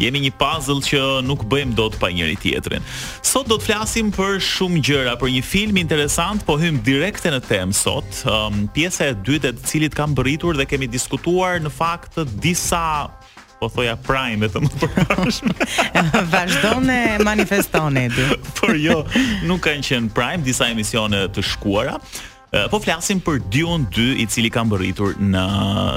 Jemi një puzzle që nuk bëjmë dot pa njëri tjetrin. Sot do të flasim për shumë gjëra, për një film interesant, po hym direkt në temë sot. Um, pjesa e dytë e të cilit ka mbërritur dhe kemi diskutuar në fakt disa po thoja prime të mëparshme. Vazhdon e manifeston e, Por jo, nuk kanë qenë prime, disa emisione të shkuara. Po flasim për Dune 2 i cili ka mbërritur në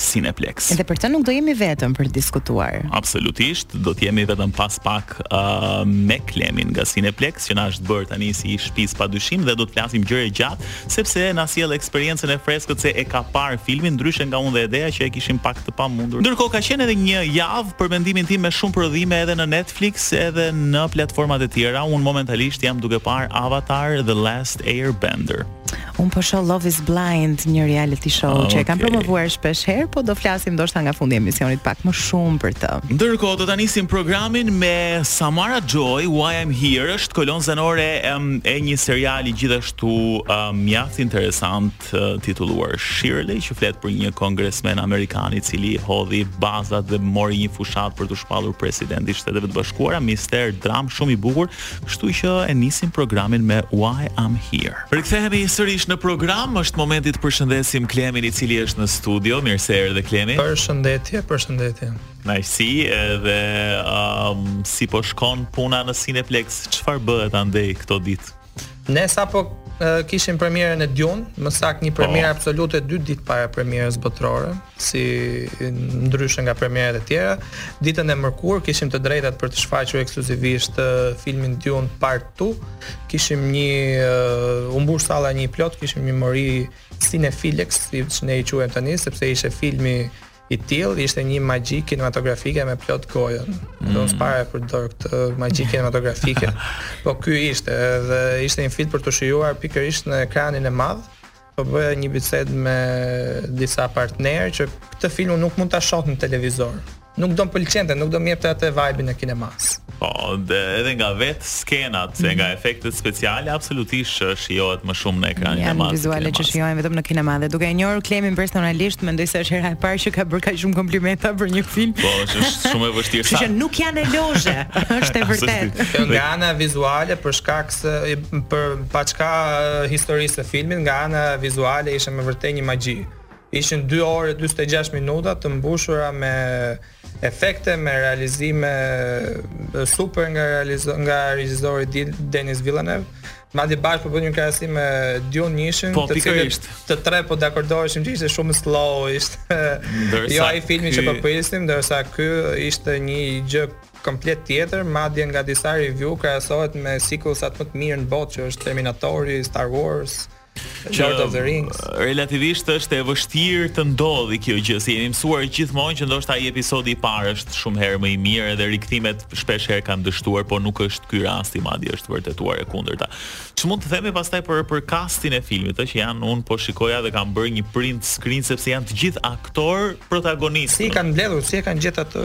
Cineplex. Edhe për të nuk do jemi vetëm për të diskutuar. Absolutisht, do të jemi vetëm pas pak uh, me Klemin nga Cineplex që na është bërë tani si i shpis pa dyshim dhe do të flasim gjerë e gjatë sepse na sjell eksperiencën e freskët se e ka parë filmin ndryshe nga unë dhe Edeja që e kishim pak të pamundur. Ndërkohë ka qenë edhe një javë për mendimin tim me shumë prodhime edhe në Netflix edhe në platformat e tjera. Unë momentalisht jam duke parë Avatar The Last Last Airbender. Un po shoh Love is Blind, një reality show okay. që e kam promovuar shpesh herë, po do flasim ndoshta nga fundi i emisionit pak më shumë për të. Ndërkohë do ta nisim programin me Samara Joy, Why I'm Here, është kolon zanore um, e një seriali gjithashtu um, mjaft interesant të titulluar Shirley që flet për një kongresmen amerikan i cili hodhi bazat dhe mori një fushat për t'u shpallur presidenti i Shteteve të Bashkuara, mister dram shumë i bukur, kështu që e nisim programin me Why I'm Here. Rikthehemi sërish në program, është momenti të përshëndesim Klemin i cili është në studio. Mirë se erdhe Klemi. Përshëndetje, përshëndetje. Nga qësi edhe um, si po shkon puna në Cineplex, çfarë bëhet andej këto ditë? Ne sapo kishim premierën e Dune, më saktë një premierë po. absolute 2 ditë para premierës botërore, si ndryshe nga premierat e tjera. Ditën e mërkurë kishim të drejtat për të shfaqur ekskluzivisht filmin Dune Part 2. Kishim një uh, u mbush salla një plot, kishim një mori cinefilesh, siç ne i quajmë tani, sepse ishte filmi I tillë ishte një magji kinematografike me plot gojën. Mm. Dot s'para e përdor këtë magji kinematografike. po ky ishte dhe ishte një film për t'u shijuar pikërisht në ekranin e madh. Po bëja një bisedë me disa partnerë që këtë film nuk mund ta shoh në televizor. Nuk do më pëlqente, nuk do më jepte atë vibe-in e kinemas. Po, dhe edhe nga vet skenat, mm -hmm. nga efektet speciale absolutisht që shijohet më shumë në ekranin e madh. Vizuale që shijohen vetëm në kinema dhe duke e njohur Klemin personalisht, mendoj se është hera e parë që ka bërë kaq shumë komplimenta për një film. Po, është shumë e vështirë. Që nuk janë elozhe, është e vërtetë. Nga ana vizuale për shkak se për përpos historisë së filmit, nga ana vizuale ishte me vërtet një magji ishin 2 orë 46 minuta të mbushura me Efekte me realizime super nga realizo nga regjizori Denis Villeneuve. Madje bash po bënim një krahasim me Dune 1-shin, po, të cilin të tre po dakordoheshim që ishte shumë slow, ishte jo ai filmi që po prisnim, ndërsa ky ishte një gjë komplet tjetër, madje nga disa review krahasohet me sequelsat më të mirë në botë që është Terminatori, Star Wars, Lord of the Rings. Relativisht është e vështirë të ndodhi kjo gjë, si jemi mësuar gjithmonë që ndoshta ai episodi i parë është shumë herë më i mirë edhe rikthimet shpesh herë kanë dështuar, por nuk është ky rasti madje është vërtetuar e kundërta. Ç'mund të themi pastaj për për kastin e filmit, ëh që janë unë po shikoja dhe kam bërë një print screen sepse janë të gjithë aktorë protagonistë. Si kanë mbledhur, si e kanë gjetë atë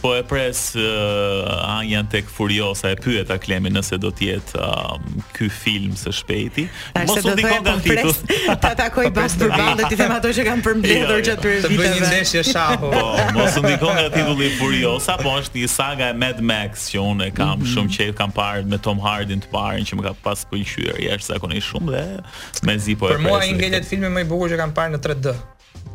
Po e pres uh, Anyan tek Furiosa e pyeta Klemin nëse do të jetë um, ky film së shpejti. Mos u ndiko nga po titu. Ta takoj bash përballë t'i them ato që kam përmbledhur jo, jo. gjatë këtyre viteve. Të bëj një ndeshje shahu. Po, mos u ndiko nga titulli Furiosa, po është një saga e Mad Max që unë e kam mm -hmm. shumë qejf, kam parë me Tom Hardy të parën që më ka pas pëlqyer jashtëzakonisht shumë dhe mezi po e pres. Për mua ngelet filmi më i bukur që kam parë në 3D.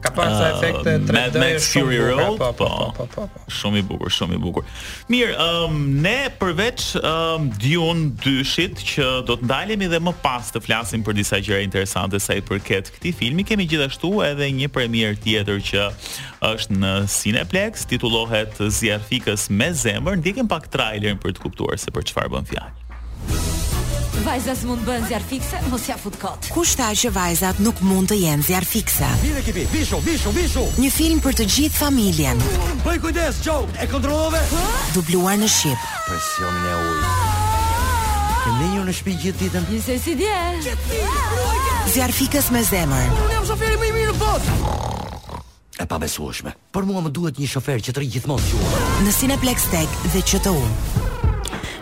Ka pas sa efekte 3D Mad Max Fury Road, po, po, po, po, po. Shumë i bukur, shumë i bukur. Mirë, um, ne përveç um, Dune 2-shit që do të ndalemi dhe më pas të flasim për disa gjëra interesante sa i përket këtij filmi, kemi gjithashtu edhe një premierë tjetër që është në Cineplexx, titullohet Zjarrfikës me zemër. Ndjekim pak trailerin për të kuptuar se për çfarë bën fjalë. Vajzat s'mund të bëhen zjarrfikëse, mos ia fut kot. Kush tha që vajzat nuk mund të jenë zjarrfikëse? Mirë ekipi, vishu, vishu, vishu. Një film për të gjithë familjen. Bëj kujdes, Joe, e kontrollove? Dubluar në shqip. Presionin e ujit. Ke ndenjur në shtëpi gjithë ditën? Njësoj si dje. Zjarrfikës me zemër. Unë jam shoferi më i mirë në botë. E pabesueshme. Por mua më duhet një shofer që të rrijë gjithmonë si unë. Në Cineplexx TEG dhe QTU.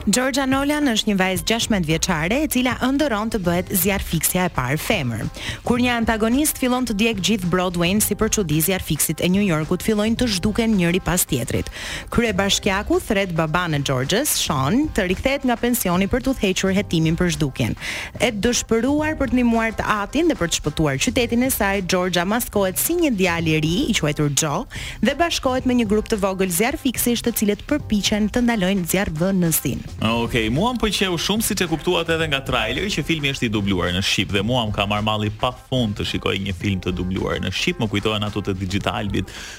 Georgia Nolan është një vajzë 16 vjeçare e cila ëndërron të bëhet zjarrfikësja e parë femër. Kur një antagonist fillon të djegë gjithë Broadwayn si për çudi zjarrfikësit e New Yorkut fillojnë të zhduken njëri pas tjetrit. Kryebashkiaku thërret babanë e Georgias, Shawn, të rikthehet nga pensioni për të udhëhequr hetimin për zhdukjen. E dëshpëruar për të ndihmuar të atin dhe për të shpëtuar qytetin e saj, Xhorxha maskohet si një djalë i ri, i quajtur Xho, dhe bashkohet me një grup të vogël zjarrfikësish të cilët përpiqen të ndalojnë zjarrvënësin. Ok, mua më pëlqeu shumë siç e kuptuat edhe nga traileri që filmi është i dubluar në shqip dhe mua më ka marrë malli pafund të shikoj një film të dubluar në shqip, më kujtohen ato të Dixhitalbit,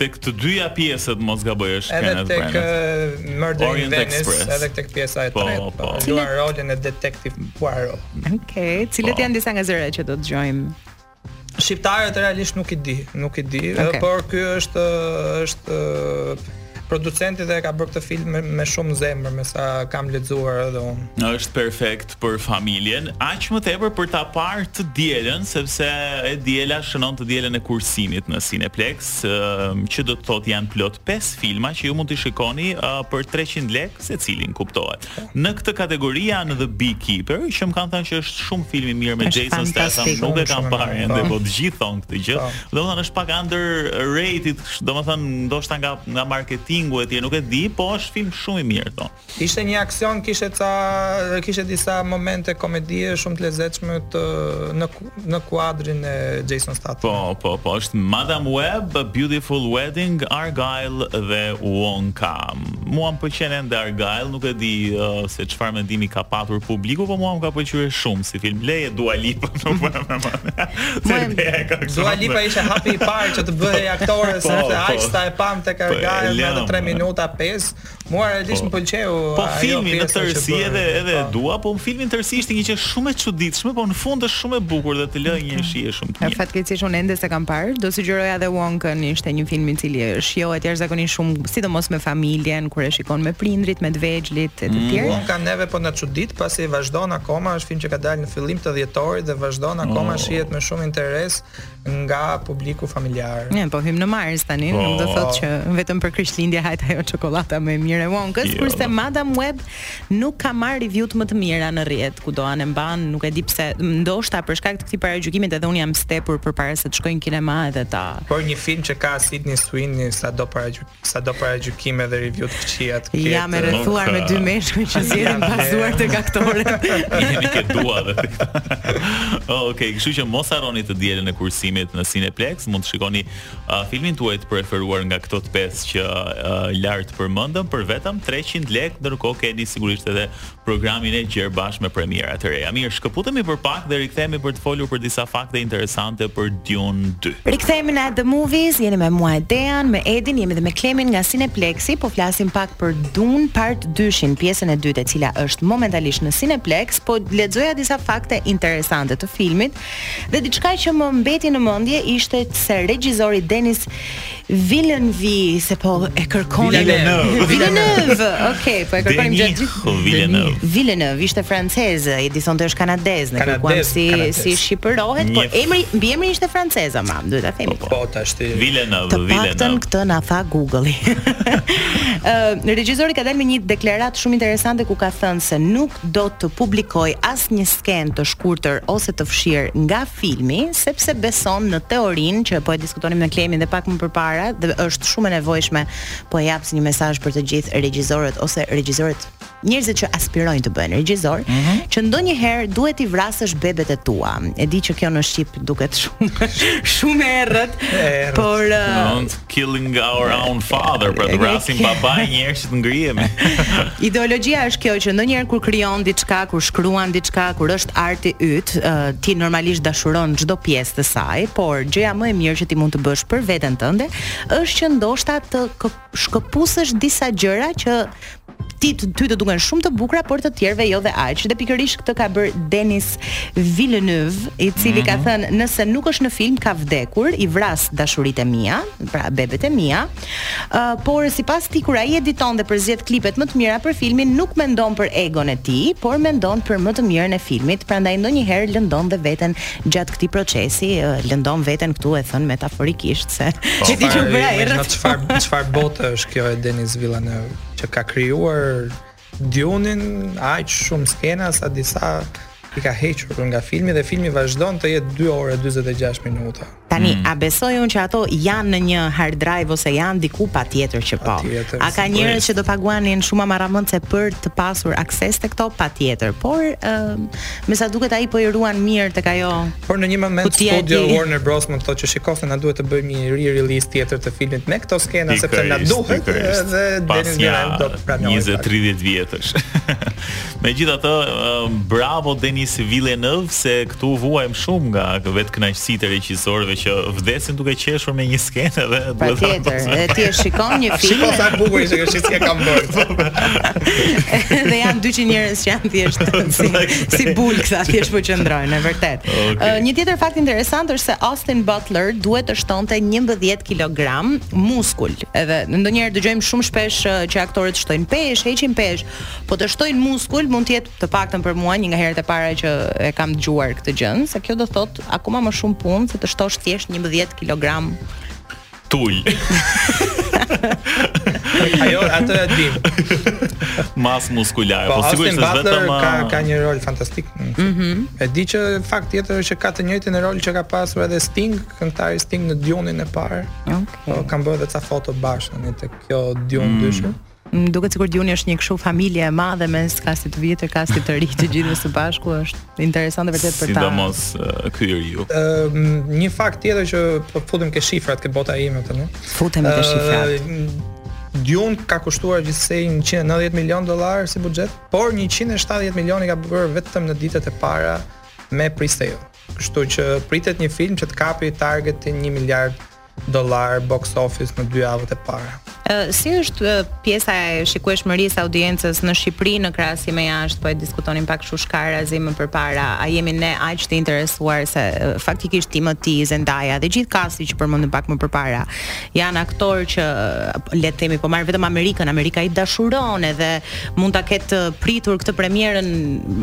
Tek të dyja pjesët mos gaboj është Kenneth Branagh. Edhe tek eh, Murder in Orient Express. Venice, edhe tek pjesa e tretë, Po, po. po. e luan rolin e detektiv Poirot. Okej, Po. cilët janë disa nga zërat që do të dëgjojmë? Shqiptarët realisht nuk i di, nuk i di, Okej. okay. por ky është eh, është eh, producenti dhe e ka bërë këtë film me, me shumë zemër, me sa kam lexuar edhe unë. Është perfekt, për familjen, aq më tepër për ta parë të dielën, sepse e diela shënon të dielën e kursimit në Cineplex, që do të thotë janë plot 5 filma që ju mund t'i shikoni për 300 lekë secilin, kuptohet. Në këtë kategori janë The Beekeeper, që më kanë thënë që është shumë film i mirë me Jason Statham, nuk e kam parë ende, po të gjithë thonë këtë gjë. Po. Domethënë është pak underrated, domethënë ndoshta nga nga marketingu etj, nuk e di, po është film shumë i mirë thonë. Ishte një aksion, kishte ca kishte disa momente komedie shumë të lezetshme të në në kuadrin e Jason Statham. Po, po, po, është Madame Web, Beautiful Wedding, Argylle dhe Wonka. Mua më pëlqen ende Argylle, nuk e di uh, se çfarë mendimi ka patur publiku, po mua më ka pëlqyer shumë si film. Lëre Dua Lipa, nuk po më më. Se ideja ka kështu. Dua Lipa ishte hapi i parë që të bëhej aktore, po, sepse po. aq sa e pamë tek po, Argylle në 3 minuta 5 Mua realisht po, më pëlqeu. Po filmi në tërësi edhe edhe e po. dua, po filmi në tërësi ishte një gjë shumë e çuditshme, po në fund është shumë e bukur dhe të lë një mhm. shije shumë të mirë. Fatkeqësisht unë ende s'e kam parë, do sugjeroja edhe Wonkën, ishte një film i cili shijohet jashtëzakonisht shumë, sidomos me familjen, kur e shikon me prindërit, me të vegjlit e të mm. tjerë. Wonka neve po na çudit, pasi vazhdon akoma, është film që ka dalë në fillim të dhjetorit dhe vazhdon akoma oh. shihet me shumë interes nga publiku familjar. Ne po hyjmë në mars tani, po, nuk do të thotë që vetëm për Krishtlindje hahet ajo çokollata më e mirë e Wonkës, jo, kurse no. Madame Web nuk ka marrë review-t më të mira në rrjet, kudo anembanë, nuk e di pse, ndoshta për shkak të këtij paragjykimit edhe unë jam stepur përpara se të shkoj në kinema edhe ta. Por një film që ka Sydney Sweeney sado paragjyk, Sado paragjykime dhe review të këqija të ketë. Jam e rrethuar me dy meshkuj që zgjedhin bazuar tek aktorët. Jeni ke dua. Oh, Okej, kështu që mos harroni të dielën e kursimit në Cineplex, mund të shikoni uh, filmin tuaj të preferuar nga këto të pesë që uh, lartpërmendëm për vetëm 300 lekë, ndërkohë keni sigurisht edhe programin e gjerë bashkë me premiera të reja. Mirë, shkëputemi për pak dhe rikthehemi për të folur për disa fakte interesante për Dune 2. Rikthehemi në At The Movies, jeni me mua Dean, me Edin, jemi dhe me Klemin nga Cineplexi, po flasim pak për Dune Part 2-shin, pjesën e dytë, e cila është momentalisht në Cineplex, po lexoja disa fakte interesante të filmit dhe diçka që më mbeti në mendje ishte se regjizori Denis Villeneuve, se po e kërkonim. Villeneuve. Villeneuve. Okej, po e kërkonim gjatë gjithë. Villeneuve. Villeneuve ishte francez, i dimë sonte është kanadez, ne kërkuam si si shqiptohet, por emri, mbiemri ishte francez ama, duhet ta themi. Po, po tash ti. Villeneuve, Villeneuve. Të paktën këtë na tha Google-i. Ë, regjizori ka dalë me një deklaratë shumë interesante ku ka thënë se nuk do të publikojë asnjë skenë të shkurtër ose të fshirë nga filmi, sepse beson në teorinë që po e diskutonim me Klemin dhe pak më përpara dhe është shumë e nevojshme po e jap si një mesazh për të gjithë regjizorët ose regjizorët njerëzit që aspirojnë të bëhen regjizorë mm -hmm. që ndonjëherë duhet t'i vrasësh bebet e tua e di që kjo në shqip duket shumë shumë e errët por Killing our own father, pra të vrasim babain një herë që të ngrihemi. Ideologjia është kjo që ndonjëherë kur krijon diçka, kur shkruan diçka, kur është arti yt, ti normalisht dashuron çdo pjesë të saj, por gjëja më e mirë që ti mund të bësh për veten tënde është që ndoshta të shkëpusësh disa gjëra që ti të ty do duken shumë të bukura, por të tjerëve jo dhe aq. Dhe pikërisht këtë ka bërë Denis Villeneuve, i cili mm -hmm. ka mhm. thënë, nëse nuk është në film ka vdekur, i vras dashuritë e mia, pra bebet e mia. Uh, por sipas tij kur ai editon dhe përzgjedh klipet më të mira për filmin, nuk mendon për egon e tij, por mendon për më të mirën e filmit, prandaj ndonjëherë lëndon dhe veten gjatë këtij procesi, uh, lëndon veten këtu e thënë metaforikisht se çfarë çfarë bote është kjo e Denis Villeneuve. që ka krijuar Dune-in aq shumë skena sa disa i ka hequr nga filmi dhe filmi vazhdon të jetë 2 orë 46 minuta. Tani mm. a besoj unë që ato janë në një hard drive ose janë diku patjetër që po. Patjetër, a ka njerëz që do paguanin shuma marramendëse për të pasur akses te këto patjetër, por uh, Me sa duket ai po i ruan mirë tek ajo. Por në një moment studio ti... Warner Bros më thotë që shiko se na duhet të bëjmë një re-release tjetër të filmit me këto skena sepse na duhet dhe deri në rend do të pranojë. 20-30 vjetësh. Megjithatë, bravo Denis Villeneuve se këtu vuajm shumë nga vetëkënaqësitë e regjisorëve që vdesin duke qeshur me një skenë dhe duhet të tjetër. Dhe ti e shikon një film. Shiko sa bukur ishte që si e kam bërë. Dhe janë 200 njerëz që janë thjesht si, si bulë këta, thjesht po qëndrojnë, e vërtetë. Okay. Uh, një tjetër fakt interesant është se Austin Butler duhet të shtonte 11 kg muskul. Edhe ndonjëherë dëgjojmë shumë shpesh që aktorët shtojnë peshë, heqin peshë, po të shtojnë muskul mund të jetë të paktën për mua një nga herët e para që e kam dëgjuar këtë gjë, se kjo do thotë akoma më shumë punë se të shtosh thjesht 11 kg Tul. Ajo atë e di. Masë muskulare. Po, po sigurisht është vetëm ka ka një rol fantastik. Mhm. Mm e di që fakt tjetër është që ka të njëjtin rol që ka pasur edhe Sting, këngëtari Sting në Dune-in e parë. Okej. Okay. Po, kanë bërë edhe ca foto bashkë tani tek kjo Dune mm. dyshë. Më duket sikur Dune është një kështu familje e madhe mes kastit të vjetër, kastit të ri, të gjithëve së bashku është interesante vërtet për ta. Sidomos ky i riu. Ëm një fakt tjetër që po futem ke shifrat ke bota ime tani. Futemi ke shifrat. Dune ka kushtuar gjithsej 190 milion dollar si buxhet, por 170 milion i ka bërë vetëm në ditët e para me pre-sale. Kështu që pritet një film që të kapi targetin 1 miliard dollarë box office në dy javët e para. Si është pjesa e shikueshmërisë audiencës në Shqipëri në krahasim me jashtë, po e diskutonim pak kështu shkarazi më përpara, a jemi ne aq të interesuar se faktikisht Timothée, Zendaya dhe gjithë kasti që përmendëm pak më përpara, janë aktorë që le të themi po marr vetëm Amerikën, Amerika i dashuron edhe mund ta ketë pritur këtë premierën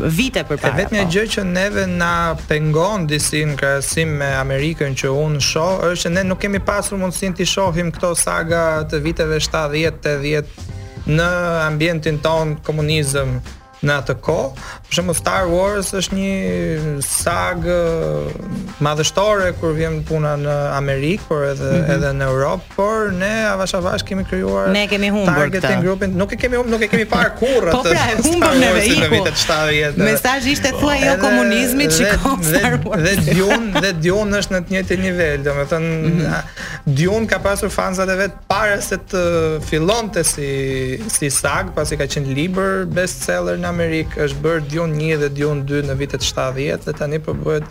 vite përpara. E vetmja po. gjë që neve na pengon disi në krahasim me Amerikën që unë shoh është se ne nuk kemi pasur mundësinë t'i shohim këto saga të viteve 70, 80 në ambientin tonë komunizëm në atë kohë, Shembull Star Wars është një sagë madhështore kur vjen puna në Amerikë, por edhe mm -hmm. edhe në Europë, por ne avash avash kemi krijuar Ne kemi humbur target këtë. grupin, nuk e kemi humbur, nuk e kemi parë kurrë atë. Po pra, e humbëm në në vitet 70. Mesazhi ishte thua jo komunizmit, shiko Star Wars. Dhe Dune, dhe Dune është në të njëjtin nivel, domethënë mm -hmm. Dune ka pasur fansat e vet Para se të fillonte si si sagë, pasi ka qenë libër bestseller në Amerikë, është bërë Dune 1 dhe Dune 2 në vitet 70 dhe tani po bëhet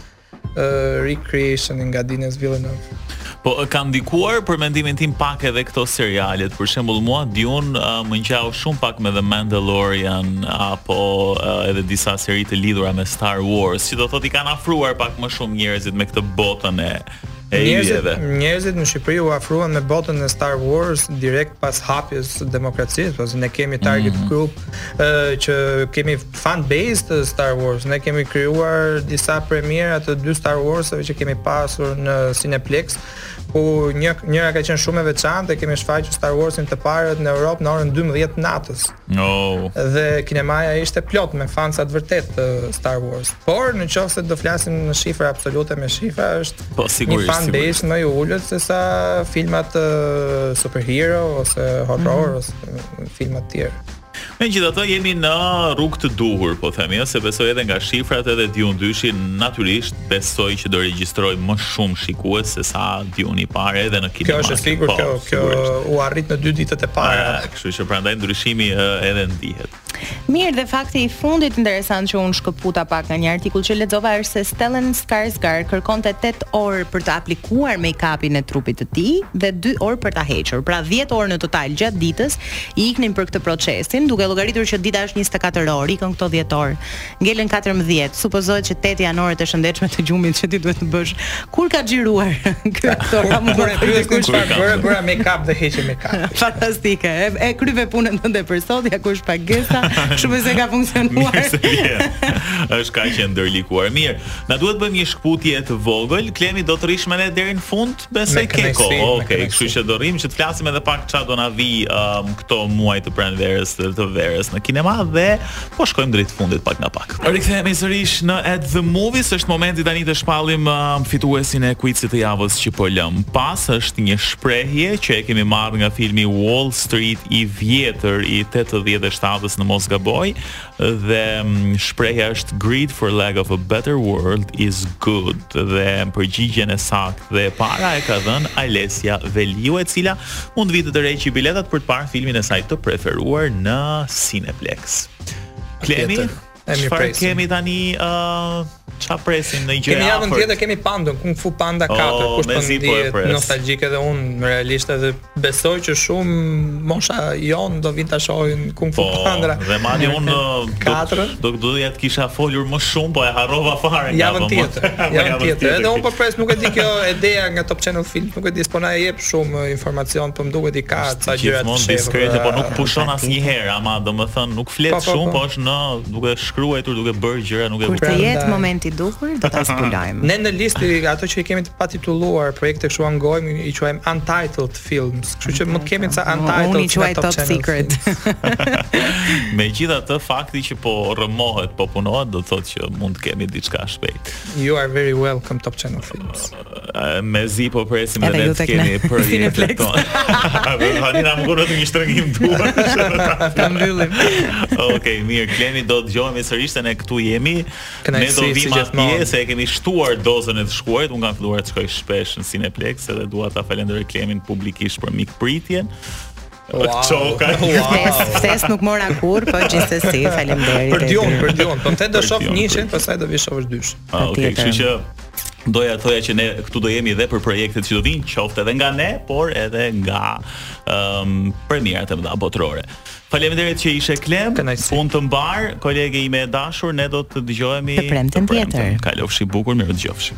uh, recreation nga Denis Villeneuve. Po kanë ndikuar për mendimin tim pak edhe këto serialet. Për shembull, mua Dune uh, më ngjau shumë pak me The Mandalorian apo uh, edhe disa seri të lidhura me Star Wars, si do thotë i kanë afruar pak më shumë njerëzit me këtë botën e e njerëzit, njerëzit në Shqipëri u afruan me botën e Star Wars direkt pas hapjes së demokracisë, pasi ne kemi target mm. group uh, që kemi fan base të Star Wars, ne kemi krijuar disa premiera të dy Star Warseve që kemi pasur në Cineplex, ku një njëra ka qenë shumë e veçantë, kemi shfaqur Star Warsin të parët në Europë në orën 12 natës. Oh. Dhe kinemaja ishte plot me fansa të vërtetë të Star Wars. Por në qoftë se do flasim në shifra absolute me shifra është po sigurisht. Një fan base më i ulët se sa filmat uh, superhero ose horror mm -hmm. ose filma të tjerë. Megjithatë jemi në rrugë të duhur, po themi, jo, se besoj edhe nga shifrat edhe Dune dyshi, naturisht, besoj që do regjistroj më shumë shikues se sa Dune i parë edhe në kinema. Kjo është e sigurt, po, kjo kjo u arrit në dy ditët e para. Ah, kështu që prandaj ndryshimi edhe ndihet. Mirë, dhe fakti i fundit interesant që unë shkëputa pak nga një artikull që lexova është se Stellan Skarsgård kërkonte 8 orë për të aplikuar make-upin e trupit të tij dhe 2 orë për ta hequr. Pra 10 orë në total gjatë ditës i iknin për këtë procesin, duke llogaritur që dita është 24 orë, ikën këto 10 orë. Ngelen katërmbëdhjetë, supozohet që tetë janë orë të shëndetshme të gjumit që ti duhet të bësh. Kur ka xhiruar ky aktor? A mund të bëre pyetje kur ka bërë bërë make up dhe heqje make up. Fantastike. E, e kryve punën tënde për sot, ja ku është pagesa. Shumë s'e ka funksionuar. Mirë se vje. Është kaq e ndërlikuar. Mirë, na duhet bëjmë një shkëputje të vogël. Klemi do të rrish me ne deri në fund. Besoj ke ko, ok, kështu që do rrim që të flasim edhe pak çfarë do na vi um, këto muaj të pranverës dhe të verës në kinema dhe po shkojmë drejt fundit pak nga pak. Rikthehemi sërish në At the Movies, është momenti tani të shpallim um, fituesin e kuicit të javës që po lëmë pas. Është një shprehje që e kemi marrë nga filmi Wall Street i vjetër i 87-s në mos gaboj, dhe mm, shprehja është greed for lack of a better world is good dhe përgjigjen e saktë dhe e para e ka dhënë Alesia Veliu e cila mund të vijë të tërheqi biletat për të parë filmin e saj të preferuar në Cineplex. Klemi, çfarë kemi tani ë uh, Ça presim në gjë. Kemi javën tjetër kemi Pandën Kung Fu Panda 4, oh, kush po ndihet po nostalgjik edhe un realisht edhe besoj që shumë mosha jon do vin ta shohin Kung Fu po, Panda. Po, dhe tani un 4 do doja të kisha folur më shumë, po e harrova fare nga javën tjetër. Javën tjetër. Edhe un po pres, nuk e di kjo ideja nga Top Channel Film, nuk e di s'po na jep shumë informacion, po më duket i ka ca gjëra të shkëlqyer. Gjithmonë diskret, po nuk pushon asnjëherë, ama domethën nuk flet po, shumë, po është në duke shkruajtur, duke bërë gjëra, nuk e Kur të jetë momenti i duhur, do ta zbulojmë. ne në listë ato që i kemi të patitulluar, projekte kështu zhargon, i quajmë untitled films. Kështu që mund të kemi ca untitled. Unë i quaj top, top secret. Megjithatë, fakti që po rrëmohet, po punohet, do të thotë që mund të kemi diçka shpejt. You are very welcome top channel films. Mezi po presim dhe ne të kemi për një të tonë. Dhe tani na mungon një shtrëngim duarsh. Ta mbyllim. Okej, mirë, klemi do dëgjohemi sërish se ne këtu jemi. Ne do vim atje, se e kemi shtuar dozën e të shkuarit. Unë kam filluar të shkoj shpesh në Cineplex, edhe dua ta falenderoj klemin publikisht për mikpritjen. Wow. Çoka. Wow. Ftesë nuk mora kurr, po gjithsesi, faleminderit. Për Dune, për Dune. Po, the do shoh njëshin, pastaj do vi shohësh dysh. Ah, okay, kështu që doja të thoja që ne këtu do jemi edhe për projektet që do vinë, qoftë edhe nga ne, por edhe nga ëm um, premierat e mëdha botërore. Faleminderit që ishe Klem. Punë të mbarë, kolege ime e dashur, ne do të dëgjohemi të premten tjetër. Kalofshi bukur, mirudëgjofshim.